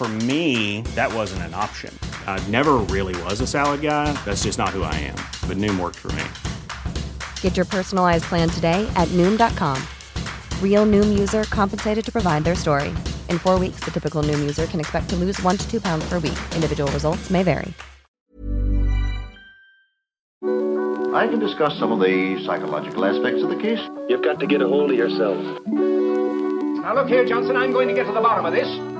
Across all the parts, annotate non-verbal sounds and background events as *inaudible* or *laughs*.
For me, that wasn't an option. I never really was a salad guy. That's just not who I am. But Noom worked for me. Get your personalized plan today at Noom.com. Real Noom user compensated to provide their story. In four weeks, the typical Noom user can expect to lose one to two pounds per week. Individual results may vary. I can discuss some of the psychological aspects of the case. You've got to get a hold of yourself. Now look here, Johnson, I'm going to get to the bottom of this.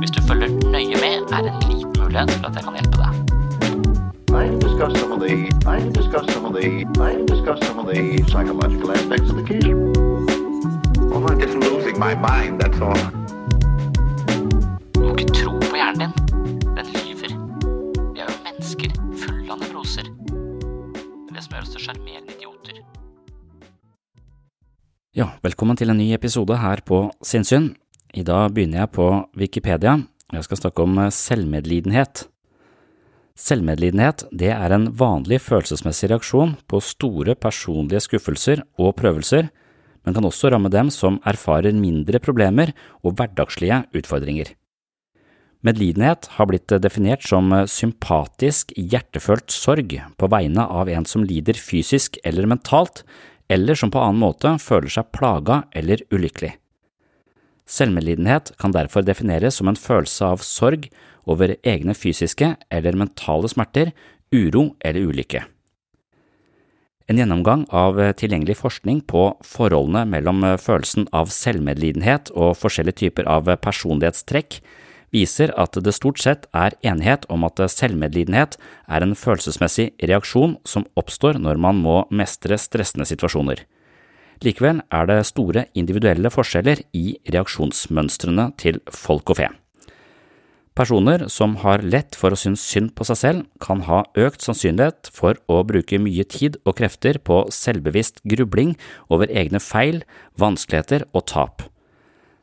Hvis du følger nøye med, er det en liten mulighet for at jeg kan hjelpe deg. I discuss some of the I discuss some of the I discuss some of the psychological aspects of the case. I'm just losing my mind, that's all. Du må ikke tro på hjernen din. Den lyver. Vi er jo mennesker fulle av nevroser. Det er det som gjør oss til sjarmerende idioter. Ja, velkommen til en ny episode her på Sinnsyn. I dag begynner jeg på Wikipedia. Jeg skal snakke om eh, selvmedlidenhet. Selvmedlidenhet det er en vanlig følelsesmessig reaksjon på store personlige skuffelser og prøvelser, men kan også ramme dem som erfarer mindre problemer og hverdagslige utfordringer. Medlidenhet har blitt definert som sympatisk, hjertefølt sorg på vegne av en som lider fysisk eller mentalt, eller som på annen måte føler seg plaga eller ulykkelig. Selvmedlidenhet kan derfor defineres som en følelse av sorg over egne fysiske eller mentale smerter, uro eller ulykke. En gjennomgang av tilgjengelig forskning på forholdene mellom følelsen av selvmedlidenhet og forskjellige typer av personlighetstrekk viser at det stort sett er enighet om at selvmedlidenhet er en følelsesmessig reaksjon som oppstår når man må mestre stressende situasjoner. Likevel er det store individuelle forskjeller i reaksjonsmønstrene til folk og fe. Personer som har lett for å synes synd på seg selv, kan ha økt sannsynlighet for å bruke mye tid og krefter på selvbevisst grubling over egne feil, vanskeligheter og tap.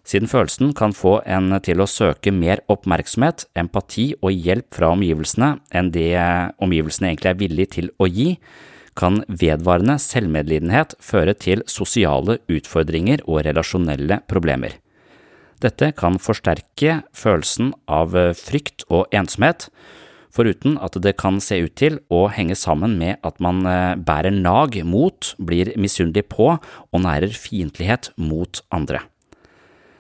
Siden følelsen kan få en til å søke mer oppmerksomhet, empati og hjelp fra omgivelsene enn det omgivelsene egentlig er villig til å gi, kan vedvarende selvmedlidenhet føre til sosiale utfordringer og relasjonelle problemer. Dette kan forsterke følelsen av frykt og ensomhet, foruten at det kan se ut til å henge sammen med at man bærer nag mot, blir misunnelig på og nærer fiendtlighet mot andre.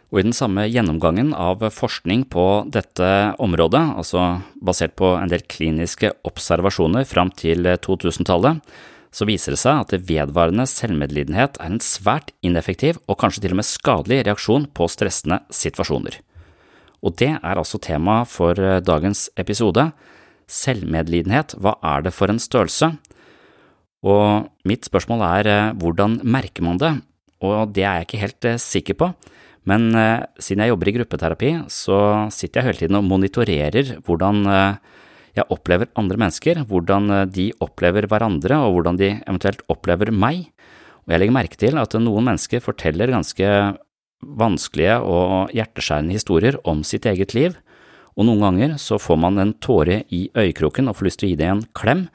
Og I den samme gjennomgangen av forskning på dette området, altså basert på en del kliniske observasjoner fram til 2000-tallet, så viser det seg at vedvarende selvmedlidenhet er en svært ineffektiv og kanskje til og med skadelig reaksjon på stressende situasjoner. Og det er altså tema for dagens episode. Selvmedlidenhet, hva er det for en størrelse? Og mitt spørsmål er hvordan merker man det, og det er jeg ikke helt sikker på. Men eh, siden jeg jobber i gruppeterapi, så sitter jeg hele tiden og monitorerer hvordan eh, jeg opplever andre mennesker, hvordan eh, de opplever hverandre, og hvordan de eventuelt opplever meg. Og jeg legger merke til at noen mennesker forteller ganske vanskelige og hjerteskjærende historier om sitt eget liv, og noen ganger så får man en tåre i øyekroken og får lyst til å gi det en klem,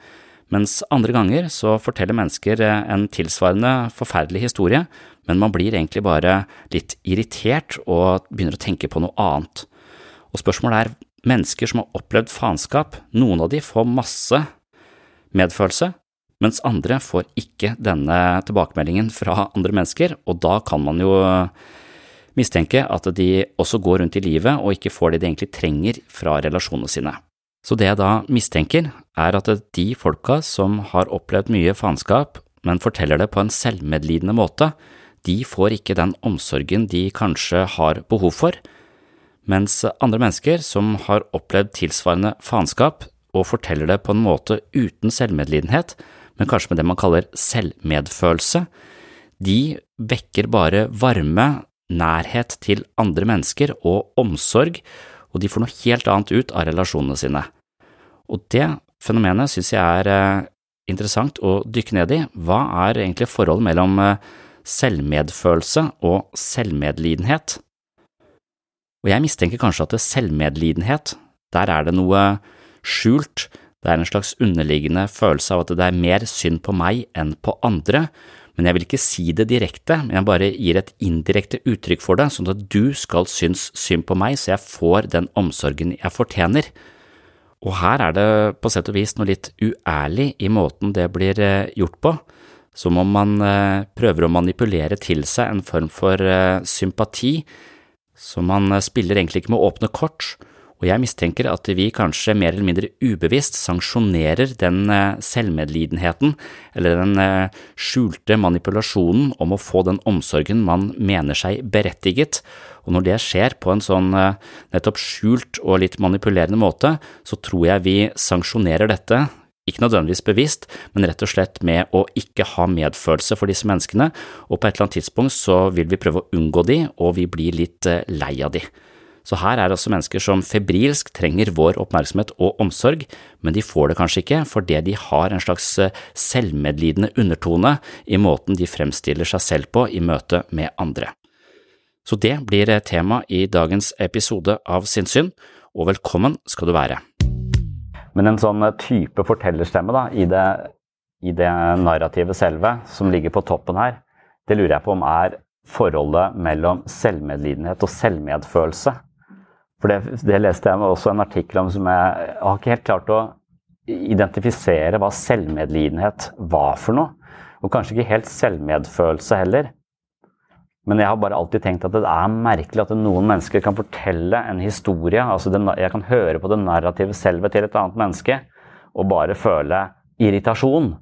Mens andre ganger så forteller mennesker eh, en tilsvarende forferdelig historie, men man blir egentlig bare litt irritert og begynner å tenke på noe annet. Og spørsmålet er mennesker som har opplevd faenskap, noen av de får masse medfølelse, mens andre får ikke denne tilbakemeldingen fra andre mennesker, og da kan man jo mistenke at de også går rundt i livet og ikke får det de egentlig trenger fra relasjonene sine. Så det jeg da mistenker, er at de folka som har opplevd mye faenskap, men forteller det på en selvmedlidende måte, de får ikke den omsorgen de kanskje har behov for, mens andre mennesker som har opplevd tilsvarende faenskap og forteller det på en måte uten selvmedlidenhet, men kanskje med det man kaller selvmedfølelse, de vekker bare varme, nærhet til andre mennesker og omsorg, og de får noe helt annet ut av relasjonene sine. Og det fenomenet synes jeg er eh, interessant å dykke ned i. Hva er egentlig forholdet mellom eh, selvmedfølelse og selvmedlidenhet? Og jeg mistenker kanskje at det selvmedlidenhet, der er det noe skjult, det er en slags underliggende følelse av at det er mer synd på meg enn på andre, men jeg vil ikke si det direkte, men jeg bare gir et indirekte uttrykk for det, sånn at du skal synes synd på meg så jeg får den omsorgen jeg fortjener. Og her er det på sett og vis noe litt uærlig i måten det blir eh, gjort på, som om man eh, prøver å manipulere til seg en form for eh, sympati, så man spiller egentlig ikke med åpne kort, og jeg mistenker at vi kanskje mer eller mindre ubevisst sanksjonerer den eh, selvmedlidenheten, eller den eh, skjulte manipulasjonen om å få den omsorgen man mener seg berettiget, og når det skjer på en sånn eh, nettopp skjult og litt manipulerende måte, så tror jeg vi sanksjonerer dette ikke nødvendigvis bevisst, men rett og slett med å ikke ha medfølelse for disse menneskene, og på et eller annet tidspunkt så vil vi prøve å unngå de, og vi blir litt lei av de. Så her er det også mennesker som febrilsk trenger vår oppmerksomhet og omsorg, men de får det kanskje ikke fordi de har en slags eh, selvmedlidende undertone i måten de fremstiller seg selv på i møte med andre. Så det blir eh, tema i dagens episode av Sinnssyn, og velkommen skal du være. Men en sånn eh, type fortellerstemme da, i det, i det narrativet selve, som ligger på toppen her, det lurer jeg på om er forholdet mellom selvmedlidenhet og selvmedfølelse. For det, det, leste jeg også en artikkel om som jeg, jeg har ikke helt klart å identifisere hva selvmedlidenhet var for noe. Og kanskje ikke helt selvmedfølelse heller. Men jeg har bare alltid tenkt at det er merkelig at noen mennesker kan fortelle en historie. altså det, Jeg kan høre på det narrative selve til et annet menneske og bare føle irritasjon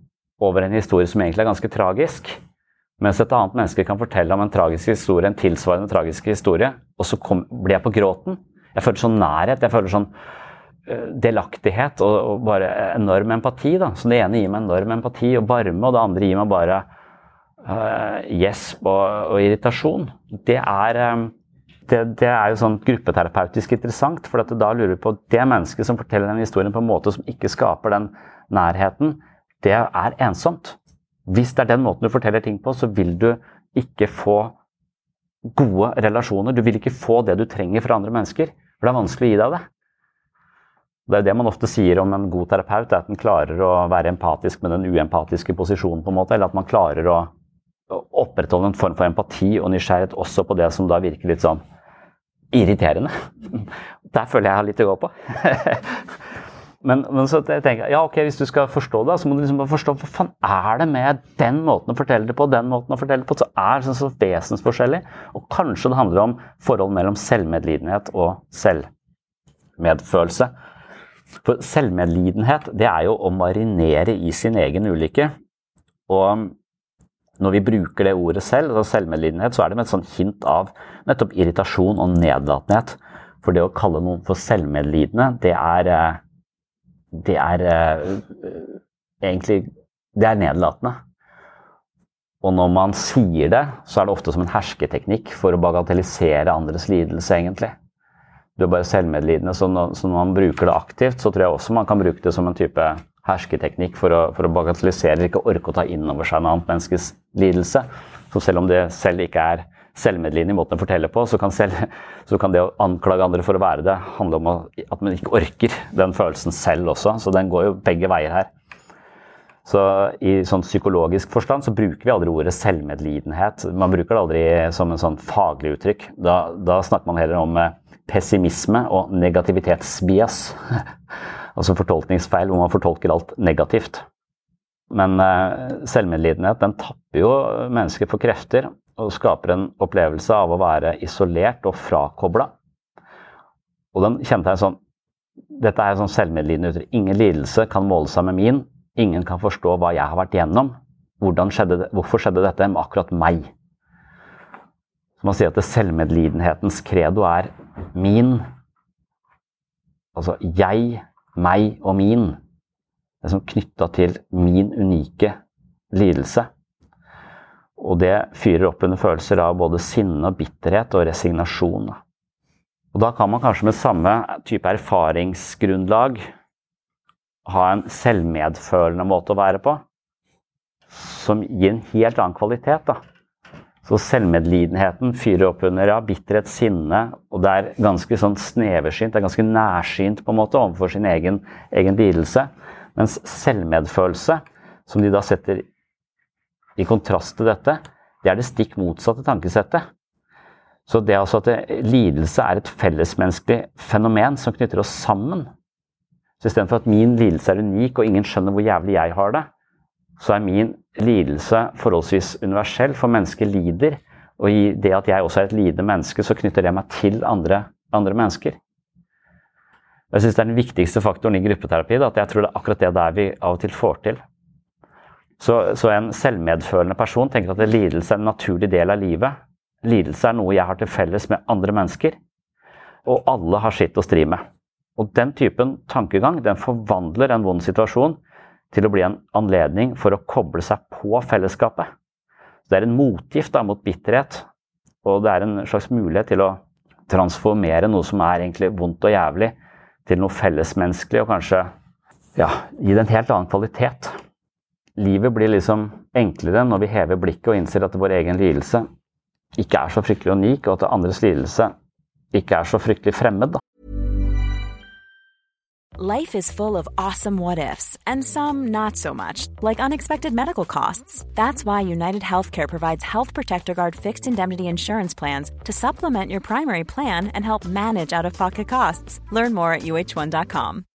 over en historie som egentlig er ganske tragisk. Mens et annet menneske kan fortelle om en tragisk historie, en tilsvarende tragisk historie, og så kom, blir jeg på gråten. Jeg føler sånn nærhet. Jeg føler sånn uh, delaktighet og, og, bare enorm empati. da. Så det ene gir meg enorm empati og varme, og det andre gir meg bare uh, og, og, irritasjon. Det er, um, det, det er jo sånn gruppeterapeutisk interessant, for da lurer vi på det mennesket som forteller den historien på en måte som ikke skaper den nærheten, det er ensomt. Hvis det er den måten du forteller ting på, så vil du ikke få gode relasjoner. Du vil ikke få det du trenger fra andre mennesker. For det er vanskelig å gi deg det. Det er det man ofte sier om en god terapeut, at den klarer å være empatisk med den uempatiske posisjonen, på en måte, eller at man klarer å opprettholde en form for empati og nysgjerrighet også på det som da virker litt sånn irriterende. *laughs* Der føler jeg jeg har litt å gå på. *laughs* Men, men, så jeg ja, ok, hvis du skal forstå det, så må du liksom bare forstå hva faen er det med den måten å fortelle det på den måten å fortelle det på, så er det sånn så vesensforskjellig. Og kanskje det handler om forhold mellom selvmedlidenhet og selvmedfølelse. For selvmedlidenhet, det er jo å marinere i sin egen ulykke. Og når vi bruker det ordet selv, altså selvmedlidenhet, så er det med et sånt hint av nettopp irritasjon og nedlatenhet. For det å kalle noen for selvmedlidende, det er eh, det er eh, egentlig Det er nedlatende. Og når man sier det, så er det ofte som en hersketeknikk for å bagatellisere andres lidelse, egentlig. Du er bare selvmedlidende, så når, så når man bruker det aktivt, så tror jeg også man kan bruke det som en type hersketeknikk for å, for å bagatellisere, ikke orke å ta inn over seg en annet menneskes lidelse. Så selv om det selv ikke er selvmedlidende i måten å fortelle på, så kan, selv, så kan, det å anklage andre for å være det, handle om at man ikke orker den følelsen selv også. Så den går jo begge veier her. Så i sånn psykologisk forstand så bruker vi aldri ordet selvmedlidenhet. Man bruker det aldri som en sånn faglig uttrykk. Da, da snakker man heller om eh, pessimisme og negativitetsbias. *laughs* altså fortolkningsfeil hvor man fortolker alt negativt. Men eh, selvmedlidenhet den tapper jo mennesker for krefter og skaper en opplevelse av å være isolert og frakobla. Og den kjente jeg sånn Dette er sånn selvmedlidende uttrykk. Ingen lidelse kan måle seg med min. Ingen kan forstå hva jeg har vært gjennom. Skjedde det, hvorfor skjedde dette med akkurat meg? Så man sier at selvmedlidenhetens credo er min. Altså jeg, meg og min. Det er som knytta til min unike lidelse. Og det fyrer opp under følelser av både sinne, og bitterhet og resignasjon. Og da kan man kanskje med samme type erfaringsgrunnlag ha en selvmedfølende måte å være på, som gir en helt annen kvalitet. da. Så selvmedlidenheten fyrer opp under ja, bitterhet, sinne, og det er ganske sånn sneversynt, det er ganske nærsynt på en måte overfor sin egen, egen lidelse. Mens selvmedfølelse, som de da setter i kontrast til dette, det er det stikk motsatte tankesettet. Så det altså at det, lidelse er et fellesmenneskelig fenomen som knytter oss sammen. Så istedenfor at min lidelse er unik og ingen skjønner hvor jævlig jeg har det, så er min lidelse forholdsvis universell, for mennesket lider. Og i det at jeg også er et lidende menneske, så knytter det meg til andre, andre mennesker. Jeg syns det er den viktigste faktoren i gruppeterapi. At jeg tror det er akkurat det der vi av og til får til. Så, så, en selvmedfølende person tenker at lidelse er en naturlig del av livet. Lidelse er noe jeg har til felles med andre mennesker, og alle har sitt å stri med. Og Den typen tankegang den forvandler en vond situasjon til å bli en anledning for å koble seg på fellesskapet. Det er en motgift da, mot bitterhet, og det er en slags mulighet til å transformere noe som er egentlig vondt og jævlig, til noe fellesmenneskelig, og kanskje ja, gi det en helt annen kvalitet livet blir liksom enklere når vi hever blikket og innser at vår egen lidelse ikke er så fryktelig unik, og at andres lidelse ikke er så fryktelig fremmed. Da. Life is full of awesome what ifs, and some not so much, like unexpected medical costs. That's why United Healthcare provides Health Protector Guard fixed indemnity insurance plans to supplement your primary plan and help manage out of pocket costs. Learn more at uh1.com.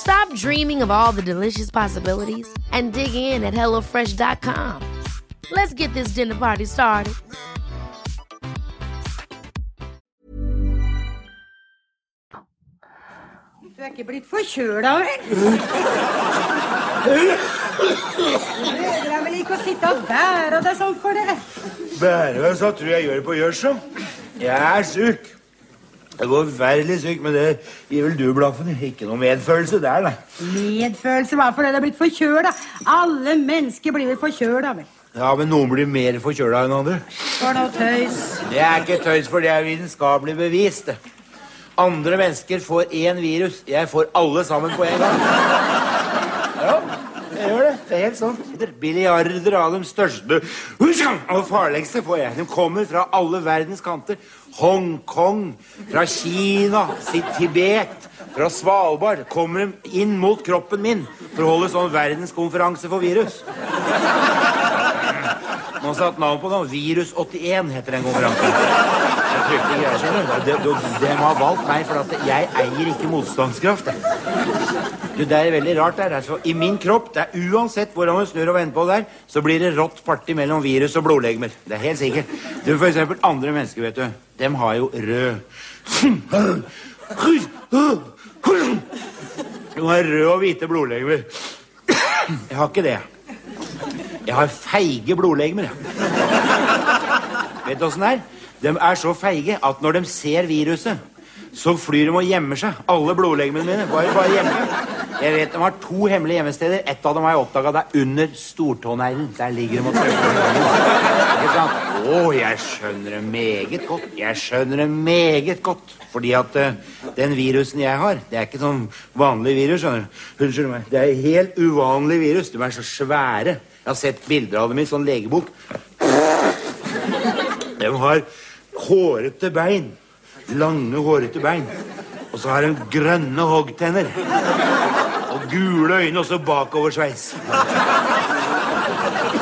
Stop dreaming of all the delicious possibilities and dig in at HelloFresh.com. Let's get this dinner party started. Du er ikke blitt forkjøla, vel? Det vel ikke å sitte og bære deg sånn for det? Bære meg sånn tror jeg gjør det på gjødsel. Jeg er sjuk. Jeg går forferdelig sykt, men det gir vel du blaffen for. Ikke noe medfølelse der, da. Medfølelse? Hva for det er blitt forkjøla? Alle mennesker blir vel forkjøla, vel? Ja, men noen blir mer forkjøla enn andre. For noe tøys. Det er ikke tøys, for det er vitenskapelig bevist. Andre mennesker får én virus. Jeg får alle sammen på en gang. Det. Er helt sånn. Billiarder av de største og farligste får jeg. De kommer fra alle verdens kanter. Hongkong, fra Kina, Tibet, fra Svalbard kommer de inn mot kroppen min for å holde sånn verdenskonferanse for virus. Man satt navn på noe. Virus 81 heter den konferansen. De, de, de har valgt meg, for at jeg eier ikke motstandskraft. Du, Det er veldig rart. der. Altså, I min kropp, det er uansett hvordan du snur og vender på der, så blir det rått parti mellom virus og blodlegemer. Det er helt sikkert. Du, For eksempel andre mennesker, vet du. Dem har jo rød Du har røde og hvite blodlegemer. Jeg har ikke det. Jeg har feige blodlegemer. jeg. Vet du åssen det er? De er så feige at når de ser viruset, så flyr de og gjemmer seg. Alle blodlegemene mine. Bare, bare hjemme. Jeg vet De har to hemmelige gjemmesteder. Ett av dem har jeg oppdaga. Det er under stortåneglen. Der ligger de og trykker. Å, jeg skjønner det meget godt. Jeg skjønner det meget godt. Fordi at uh, den virusen jeg har, det er ikke sånn vanlig virus. skjønner du. Unnskyld meg. Det er helt uvanlig virus. De er så svære. Jeg har sett bilder av dem i sånn legebok. De har hårete bein. Lange, hårete bein. Og så har hun grønne hoggtenner. Og gule øyne, og så bakoversveis.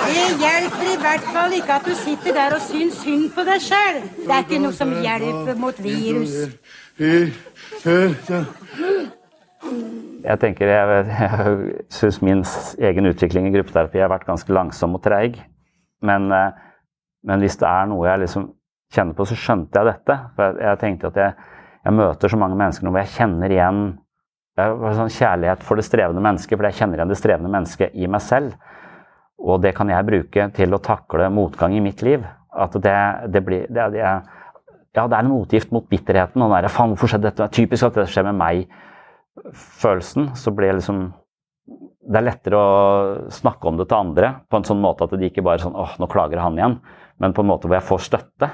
Det hjelper i hvert fall ikke at du sitter der og syns synd på deg sjøl. Det er ikke noe som hjelper mot virus. Jeg tenker, jeg, jeg syns min egen utvikling i gruppeterapi har vært ganske langsom og treig. Men, eh, men hvis det er noe jeg liksom kjenner på, så skjønte jeg dette. For jeg, jeg tenkte at jeg, jeg møter så mange mennesker nå hvor jeg kjenner igjen jeg har sånn kjærlighet for det strevende mennesket, for jeg kjenner igjen det strevende mennesket i meg selv. Og det kan jeg bruke til å takle motgang i mitt liv. At det, det blir det, det, Ja, det er en motgift mot bitterheten. Og den der, faen, hvorfor skjedde dette? Det er typisk at det skjer med meg følelsen, så blir jeg liksom Det er lettere å snakke om det til andre på en sånn måte at de ikke bare sånn åh, nå klager han igjen, men på en måte hvor jeg får støtte.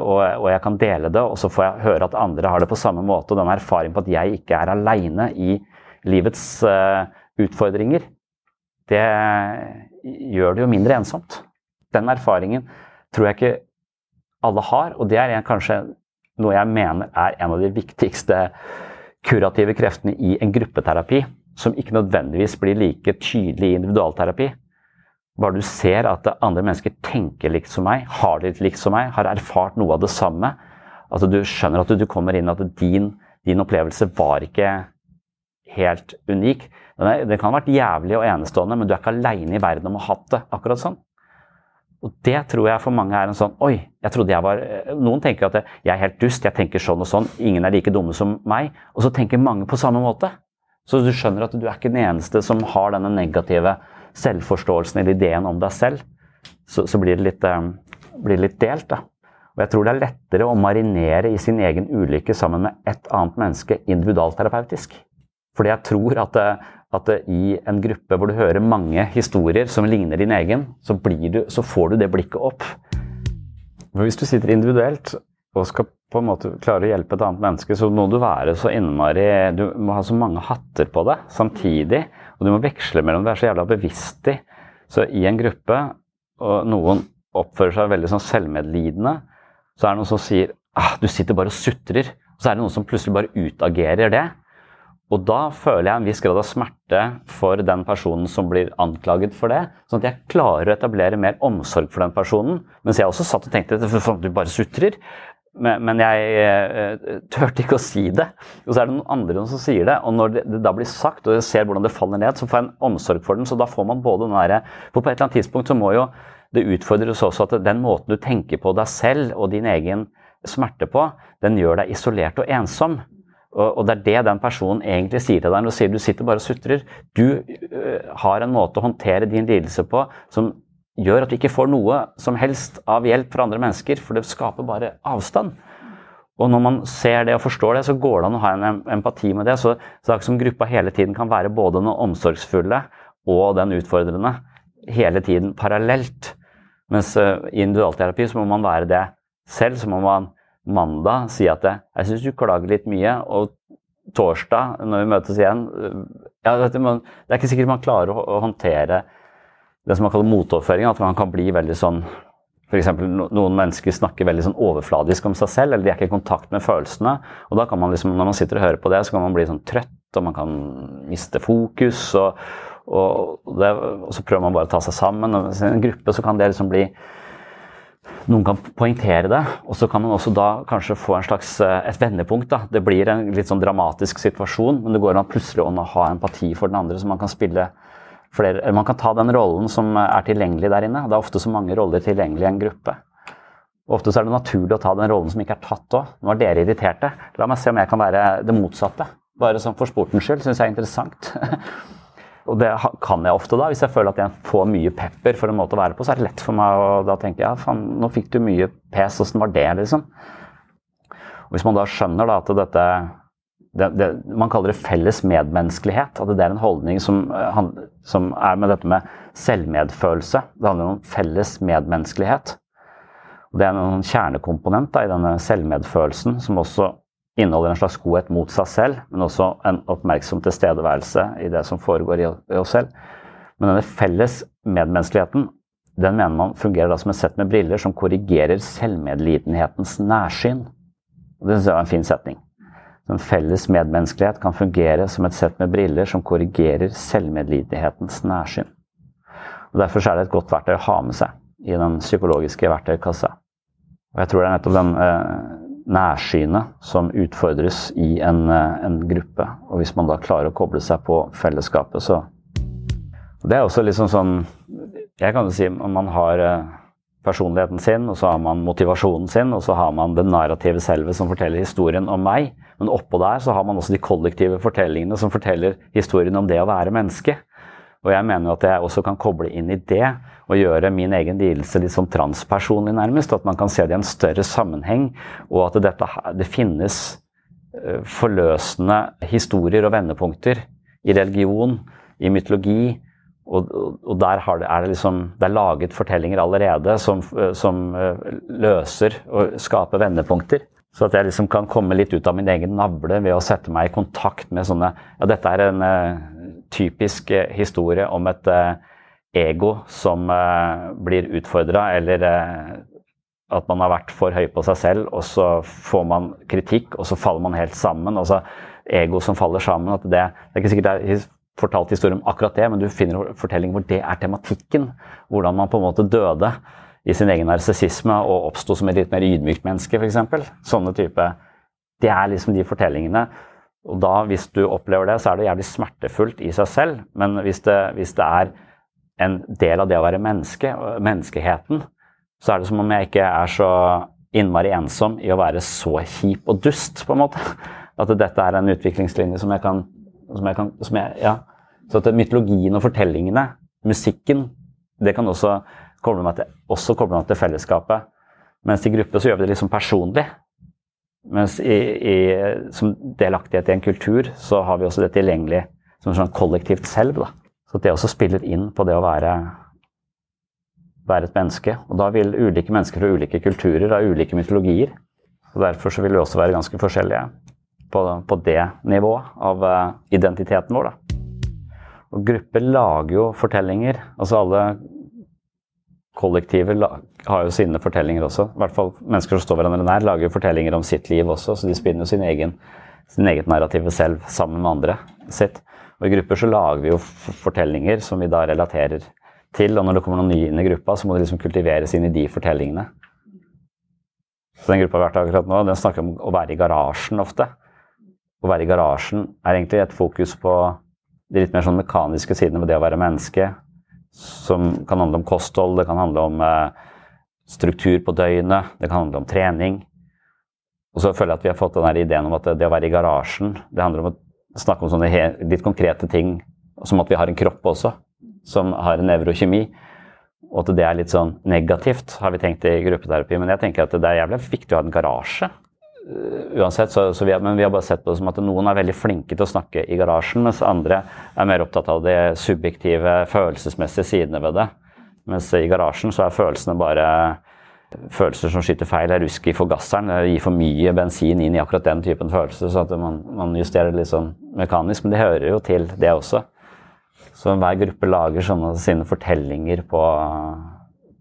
Og, og jeg kan dele det, og så får jeg høre at andre har det på samme måte. Og den erfaringen på at jeg ikke er aleine i livets uh, utfordringer, det gjør det jo mindre ensomt. Den erfaringen tror jeg ikke alle har, og det er en, kanskje noe jeg mener er en av de viktigste kurative kreftene i en gruppeterapi, som ikke nødvendigvis blir like tydelig i individualterapi. Bare du ser at andre mennesker tenker likt som meg, har det likt som meg, har erfart noe av det samme. At du skjønner at du kommer inn at din, din opplevelse var ikke helt unik. Den, kan ha vært jævlig og enestående, men du er ikke aleine i verden om å ha hatt det akkurat sånn. Og det tror jeg for mange er en sånn Oi, jeg trodde jeg var Noen tenker at jeg er helt dust, jeg tenker sånn og sånn, ingen er like dumme som meg. Og så tenker mange på samme måte. Så du skjønner at du er ikke den eneste som har denne negative selvforståelsen eller ideen om deg selv. Så, så blir, det litt, eh, blir litt delt, da. Og jeg tror det er lettere å marinere i sin egen ulykke sammen med et annet menneske individualterapeutisk. Fordi jeg tror at, at i en gruppe hvor du hører mange historier som ligner din egen, så, du, så får du det blikket opp. Men hvis du sitter individuelt og skal på en måte klare å hjelpe et annet menneske, så må du være så innmari Du må ha så mange hatter på deg samtidig, og du må veksle mellom det er så jævla bevisst i. Så i en gruppe, og noen oppfører seg veldig sånn selvmedlidende, så er det noen som sier ah, du sitter bare og sutrer. Og så er det noen som plutselig bare utagerer det. Og da føler jeg en viss grad av smerte for den personen som blir anklaget for det. Sånn at jeg klarer å etablere mer omsorg for den personen. Mens jeg også satt og tenkte at du bare sutrer. Men, men jeg eh, turte ikke å si det. Og så er det noen andre som sier det. Og når det, det da blir sagt, og jeg ser hvordan det faller ned, så får jeg en omsorg for den. Så da får man både den derre For på et eller annet tidspunkt så må jo det utfordres også at den måten du tenker på deg selv og din egen smerte på, den gjør deg isolert og ensom. Og, det er det den personen egentlig sier til deg når du sier du sitter bare og sutrer. Du øh, har en måte å håndtere din lidelse på som gjør at du ikke får noe som helst av hjelp fra andre mennesker, for det skaper bare avstand. Og når man ser det og forstår det, så går det an å ha en empati med det. Så, så som gruppa hele tiden kan være både den omsorgsfulle og den utfordrende hele tiden parallelt. Mens uh, i individualterapi så må man være det selv. Så må man mandag si at det, jeg syns du klager litt mye, og torsdag, når vi møtes igjen ja, Det er ikke sikkert man klarer å håndtere det som man kaller motoverføring. At man kan bli veldig sånn F.eks. noen mennesker snakker veldig sånn overfladisk om seg selv, eller de er ikke i kontakt med følelsene. Og da kan man liksom, når man sitter og hører på det, så kan man bli sånn trøtt, og man kan miste fokus. og, og, det, og så prøver man bare å ta seg sammen. og I en gruppe så kan det liksom bli noen kan poengtere det, og så kan man også da kanskje få en slags, et vendepunkt. da. Det blir en litt sånn dramatisk situasjon, men det går an plutselig å ha empati for den andre, så man kan spille flere, man kan ta den rollen som er tilgjengelig der inne. Det er ofte så mange roller tilgjengelig i en gruppe. Ofte så er det naturlig å ta den rollen som ikke er tatt òg. Nå er dere irriterte. La meg se om jeg kan være det motsatte. Bare sånn for sportens skyld syns jeg er interessant. *laughs* og det kan jeg ofte da, hvis jeg føler at jeg får mye pepper for en måte å være på, så er det lett for meg å da tenke ja, faen, nå fikk du mye pes, åssen var det, liksom? Og hvis man da skjønner da at dette det, det, Man kaller det felles medmenneskelighet. At det er en holdning som, eh, som er med dette med selvmedfølelse. Det handler om felles medmenneskelighet. Og det er en kjernekomponent da, i denne selvmedfølelsen som også inneholder en slags godhet mot seg selv, men også en oppmerksom tilstedeværelse i det som foregår i oss selv. Men denne felles medmenneskeligheten den mener man fungerer da som et sett med briller som korrigerer selvmedlidenhetens nærsyn. Og det synes jeg var en fin setning. En felles medmenneskelighet kan fungere som et sett med briller som korrigerer selvmedlidenhetens nærsyn. Og Derfor er det et godt verktøy å ha med seg i den psykologiske verktøykassa. Og jeg tror det er nettopp den eh, nærsynet som utfordres i en, eh, en, gruppe. Og hvis man da klarer å koble seg på fellesskapet, så Det er også liksom sånn Jeg kan jo si man har eh, personligheten sin, og så har man motivasjonen sin, og så har man det narrative selve som forteller historien om meg. Men oppå der så har man også de kollektive fortellingene som forteller historien om det å være menneske. Og jeg mener at jeg også kan koble inn i det og gjøre min egen lidelse litt sånn transpersonlig, nærmest. At man kan se det i en større sammenheng, og at dette, det finnes eh, forløsende historier og vendepunkter i religion, i mytologi. Og, og der det, er det liksom Det er laget fortellinger allerede som, eh, som eh, løser og skaper vendepunkter. Så at jeg liksom kan komme litt ut av min egen navle ved å sette meg i kontakt med sånne Ja, dette er en typisk uh, historie om et uh, ego som blir utfordra, eller at man har vært for høy på seg selv, og så får man kritikk, og så faller man helt sammen. Altså Ego som faller sammen. at Det, det er ikke sikkert det er fortalt historie om akkurat det, men du finner en fortelling hvor det er tematikken. Hvordan man på en måte døde i sin egen narsissisme og oppsto som et litt mer ydmykt menneske, f.eks. Sånne type Det er liksom de fortellingene og da, hvis du opplever det, så er det jævlig smertefullt i seg selv. Men hvis det, hvis det er en del av det å være menneske, menneskeheten, så er det som om jeg ikke er så innmari ensom i å være så kjip og dust, på en måte. At dette er en utviklingslinje som jeg kan, som jeg kan som jeg, ja. Så at mytologien og fortellingene, musikken, det kan også koble meg til, også koble meg til fellesskapet. Mens i gruppe så gjør vi det liksom personlig. Mens i, i, som delaktighet i en kultur, så har vi også det tilgjengelig som sånn kollektivt selv. Da. Så det også spiller inn på det å være, være et menneske. Og da vil ulike mennesker fra ulike kulturer ha ulike mytologier. Og Derfor så vil vi også være ganske forskjellige på, på det nivået av uh, identiteten vår. Da. Og grupper lager jo fortellinger. Altså alle kollektiver har jo sine fortellinger også. I hvert fall mennesker som står hverandre nær, lager jo fortellinger om sitt liv også. Så de spinner jo sin egen, sin eget narrativ selv sammen med andre sitt. Og I grupper så lager vi jo fortellinger som vi da relaterer til. Og når det kommer noen nye inn i gruppa, så må det liksom kultiveres inn i de fortellingene. Så den gruppa vi har vært akkurat nå, den snakker om å være i garasjen ofte. Å være i garasjen er egentlig et fokus på de litt mer sånn mekaniske sidene ved det å være menneske som kan handle om kosthold, det kan handle om eh, struktur på døgnet, det kan handle om trening. Og så føler jeg at vi har fått den ideen om at det, å være i garasjen, det handler om å snakke om sånne litt konkrete ting, som at vi har en kropp også, som har en nevrokjemi. Og at det er litt sånn negativt, har vi tenkt i gruppeterapi. Men jeg tenker at det er jævlig viktig å ha en garasje. Eh, uansett, så, så vi har, men vi har bare sett på det som at noen er veldig flinke til å snakke i garasjen, mens andre er mer opptatt av de subjektive, følelsesmessige sidene ved det. Mens i garasjen så er følelsene bare følelser som skyter feil. er rusk i forgasseren. Gir for mye bensin inn i akkurat den typen følelser. så at man, man justerer det litt sånn mekanisk. Men det hører jo til, det også. Så hver gruppe lager sånne sine fortellinger på,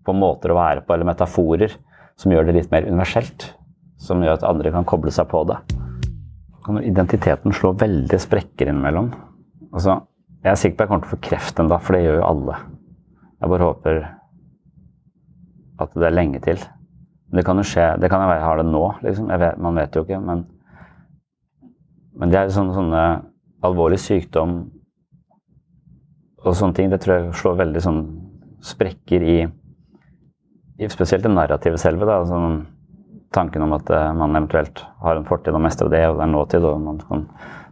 på måter å være på, eller metaforer, som gjør det litt mer universelt som gjør at andre kan koble seg på det. Kan identiteten slå veldig sprekker innimellom. Altså, jeg er sikker på at jeg kommer til å få kreft en for det gjør jo alle. Jeg bare håper at det er lenge til. Det kan jo skje. Det kan jeg ha det nå, liksom. Vet, man vet jo ikke. Men, men det er sånne, sånne alvorlig sykdom og sånne ting. Det tror jeg slår veldig sånn sprekker i, i Spesielt det narrativet selve. da, sånn, tanken om at eh, man eventuelt har en fortid og mestrer det, og det er nåtid, og man kan,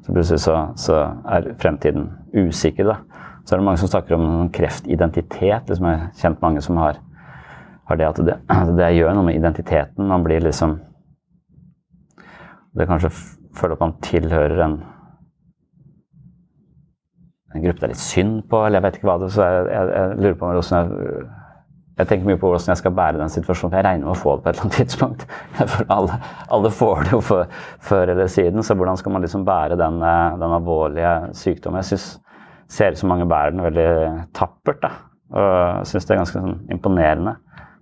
så plutselig så, så er fremtiden usikker. da. Så er det mange som snakker om en kreftidentitet. liksom Jeg har kjent mange som har, har det at det, det gjør noe med identiteten. Man blir liksom Det kanskje føler at man tilhører en en gruppe det er litt synd på, eller jeg vet ikke hva det er. Jeg, jeg, jeg lurer på hvordan jeg jeg tenker mye på hvordan jeg skal bære den situasjonen. Jeg regner med å få det på et eller annet tidspunkt. *laughs* For alle, alle får det jo for, før eller siden, så hvordan skal man liksom bære den, eh, den alvorlige sykdommen? Jeg syns ser ut som mange bærer den veldig tappert. da, og syns det er ganske sånn, imponerende.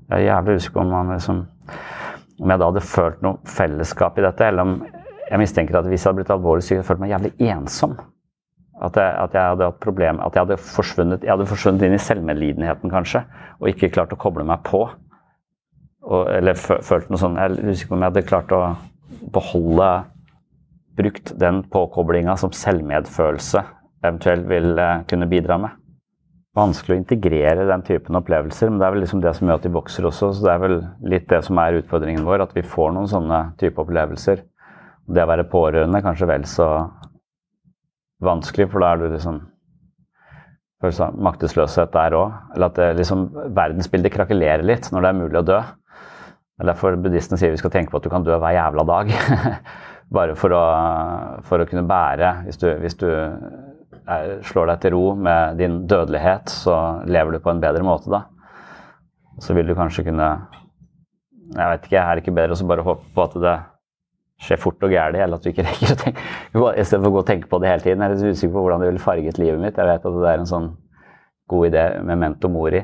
Jeg er jævlig usikker om man liksom, om jeg da hadde følt noe fellesskap i dette, eller om jeg mistenker at hvis jeg hadde blitt alvorlig syk, hadde jeg følt meg jævlig ensom. At jeg, at jeg, hadde hatt problem, at jeg hadde jeg hadde forsvunnet inn i selvmedlidenheten, kanskje, og ikke klart å koble meg på. Og, eller følt noe sånn Jeg husker ikke om jeg hadde klart å beholde Brukt den påkoblinga som selvmedfølelse eventuelt vil eh, kunne bidra med. Vanskelig å integrere den typen opplevelser, men det er vel liksom det som gjør at de vokser også. Så det er vel litt det som er utfordringen vår, at vi får noen sånne type opplevelser. Det å være pårørende kanskje vel så vanskelig, for da er du liksom av maktesløshet der òg. Eller at det, liksom, verdensbildet krakelerer litt når det er mulig å dø. Det er derfor buddhistene sier vi skal tenke på at du kan dø hver jævla dag. *laughs* Bare for å, for å, kunne bære Hvis du, hvis du er, slår deg til ro med din dødelighet, så lever du på en bedre måte da. Så vil du kanskje kunne Jeg vet ikke, er det ikke bedre å bare håpe på at det skjer fort og gærent, eller at du ikke rekker å tenke Istedenfor å gå og tenke på det hele tiden. Jeg er litt usikker på hvordan det ville farget livet mitt. Jeg vet at det er en sånn god idé med mento mori.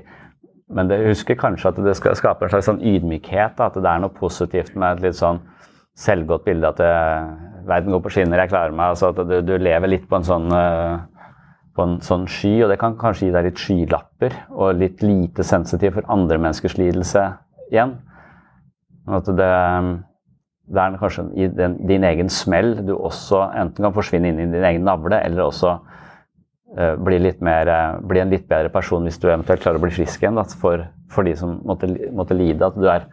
Men det, jeg husker kanskje at det skal skape en slags sånn ydmykhet. At det er noe positivt med et litt sånn selvgodt bilde. At det, verden går på skinner, jeg klarer meg. altså At du, du lever litt på en sånn uh, på en sånn sky, og det kan kanskje gi deg litt skylapper og litt lite sensitiv for andre menneskers lidelse igjen. At det, det er kanskje i den, din egen smell du også enten kan forsvinne inn i din egen navle, eller også uh, bli, mer, uh, bli, en litt bedre person hvis du eventuelt klarer å bli frisk igjen. Da, for, for, de som måtte, måtte, lide. At du er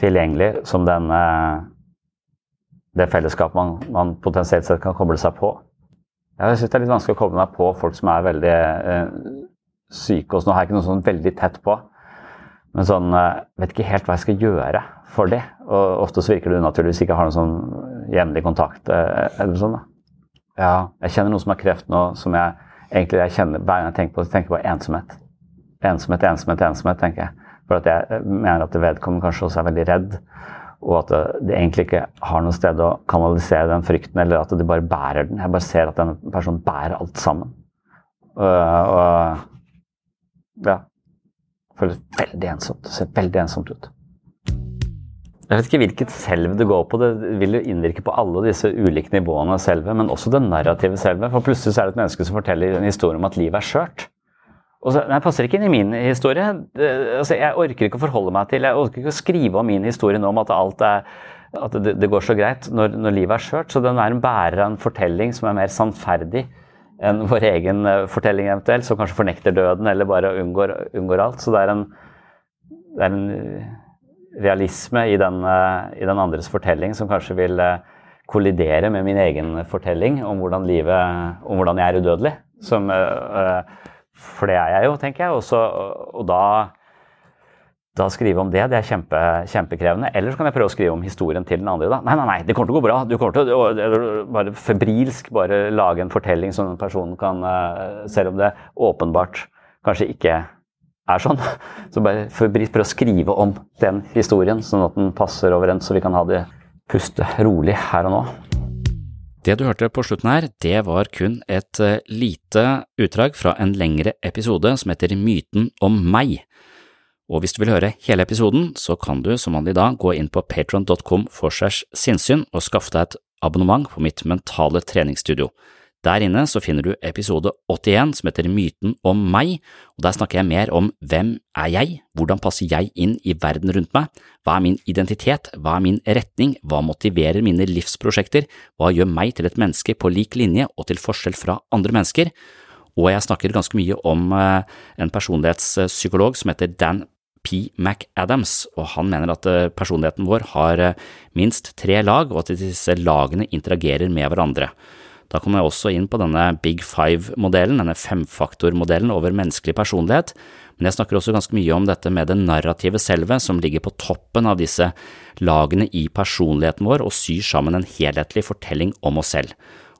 tilgjengelig som den, uh, det fellesskapet man, man, potensielt sett kan koble seg på. Jeg syns det er litt vanskelig å koble meg på folk som er veldig syke. og Nå har jeg ikke noe sånn veldig tett på. Men sånn, jeg vet ikke helt hva jeg skal gjøre for det. Og ofte så virker det unaturlig hvis jeg ikke har noen sånn jevnlig kontakt. Eh, eller sånn da. Ja, jeg kjenner noen som har kreft nå, som jeg egentlig jeg kjenner hver gang jeg tenker på det, tenker på ensomhet. Ensomhet, ensomhet, ensomhet, tenker jeg. For at jeg mener at vedkommende kanskje også er veldig redd. Og at det, egentlig ikke har noe sted å kanalisere den frykten, eller at de bare bærer den. Jeg bare ser at den personen bærer alt sammen. Og, og ja. Føles veldig ensomt. Det ser veldig ensomt ut. Jeg vet ikke hvilket selv det går på. Det vil jo innvirke på alle disse ulike nivåene av selve, men også det narrative selve. For plutselig så er det et menneske som forteller en historie om at livet er skjørt. Og så, nei, passer ikke inn i min historie. Det, altså, jeg orker ikke å forholde meg til, jeg orker ikke å skrive om min historie nå om at alt er at det, det går så greit når, når, livet er skjørt. Så den er en bærer av en fortelling som er mer sannferdig enn vår egen eh, fortelling eventuelt, som kanskje fornekter døden eller bare unngår, unngår alt. Så det er en, det er en realisme i den, eh, i den, andres fortelling som kanskje vil eh, kollidere med min egen fortelling om hvordan, livet, om hvordan jeg er udødelig. Som, eh, for det er jeg jo, tenker jeg. Også, og da, da skrive om det, det er kjempe, kjempekrevende. Eller så kan jeg prøve å skrive om historien til den andre. Da. Nei, nei, nei, det kommer til å gå bra. Du kommer til å bare febrilsk bare lage en fortelling som den personen kan Selv om det åpenbart kanskje ikke er sånn. *laughs* Så bare prøv å skrive om den historien, sånn at den passer overens, så vi kan ha det puste rolig her og nå. Det du hørte på slutten her, det var kun et eh, lite utdrag fra en lengre episode som heter Myten om meg. Og hvis du vil høre hele episoden, så kan du som vanlig da gå inn på patron.com for segs sinnssyn og skaffe deg et abonnement på mitt mentale treningsstudio. Der inne så finner du episode 81 som heter Myten om meg, og der snakker jeg mer om hvem er jeg, hvordan passer jeg inn i verden rundt meg, hva er min identitet, hva er min retning, hva motiverer mine livsprosjekter, hva gjør meg til et menneske på lik linje og til forskjell fra andre mennesker, og jeg snakker ganske mye om eh, en personlighetspsykolog som heter Dan P. McAdams, og han mener at eh, personligheten vår har eh, minst tre lag, og at disse lagene interagerer med hverandre. Da kommer jeg også inn på denne Big Five-modellen, denne femfaktormodellen over menneskelig personlighet, men jeg snakker også ganske mye om dette med det narrative selve, som ligger på toppen av disse lagene i personligheten vår og syr sammen en helhetlig fortelling om oss selv.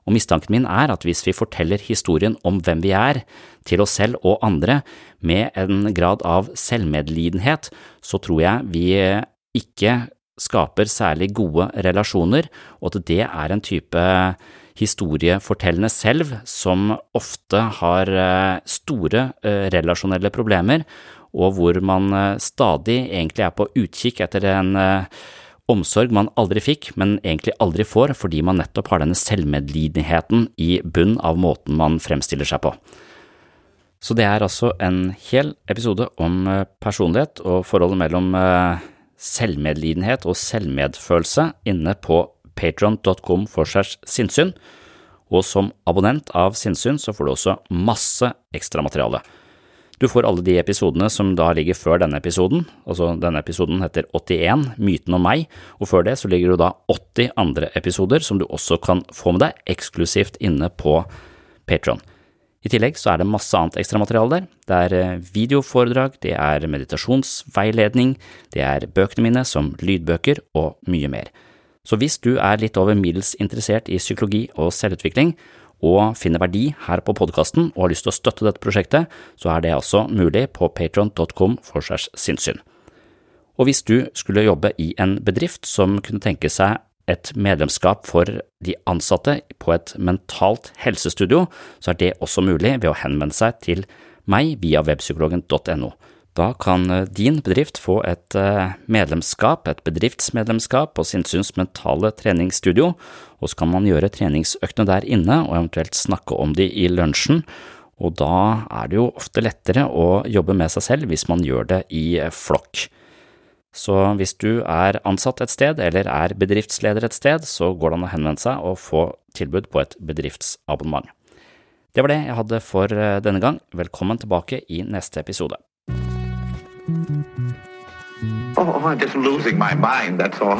Og mistanken min er at hvis vi forteller historien om hvem vi er, til oss selv og andre, med en grad av selvmedlidenhet, så tror jeg vi ikke skaper særlig gode relasjoner, og at det er en type historiefortellende selv som ofte har eh, store eh, relasjonelle problemer, og hvor man eh, stadig egentlig er på utkikk etter en omsorg man aldri fikk, men egentlig aldri får, fordi man nettopp har denne selvmedlidenheten i bunn av måten man fremstiller seg på. Så det er altså en hel episode om personlighet og forholdet mellom selvmedlidenhet og selvmedfølelse inne på patron.com for segs sinnssyn, og som abonnent av Sinnsyn så får du også masse ekstramateriale. Du får alle de episodene som da ligger før denne episoden, altså denne episoden heter 81, Myten om meg, og før det så ligger det da 80 andre episoder som du også kan få med deg eksklusivt inne på Patron. I tillegg så er det masse annet ekstramateriale der. Det er eh, videoforedrag, det er meditasjonsveiledning, det er bøkene mine som lydbøker og mye mer. Så hvis du er litt over middels interessert i psykologi og selvutvikling, og finner verdi her på podkasten og har lyst til å støtte dette prosjektet, så er det altså mulig på patron.com for segs sinnssyn. Og hvis du skulle jobbe i en bedrift som kunne tenke seg et medlemskap for de ansatte på et mentalt helsestudio, så er det også mulig ved å henvende seg til meg via webpsykologen.no. Da kan eh, din bedrift få et eh, medlemskap, et bedriftsmedlemskap på Sinnsyns mentale treningsstudio, og så kan man gjøre treningsøktene der inne og eventuelt snakke om de i lunsjen, og da er det jo ofte lettere å jobbe med seg selv hvis man gjør det i flokk. Så hvis du er ansatt et sted eller er bedriftsleder et sted, så går det an å henvende seg og få tilbud på et bedriftsabonnement. Det var det jeg hadde for denne gang. Velkommen tilbake i neste episode. Oh, I'm just losing my mind, that's all.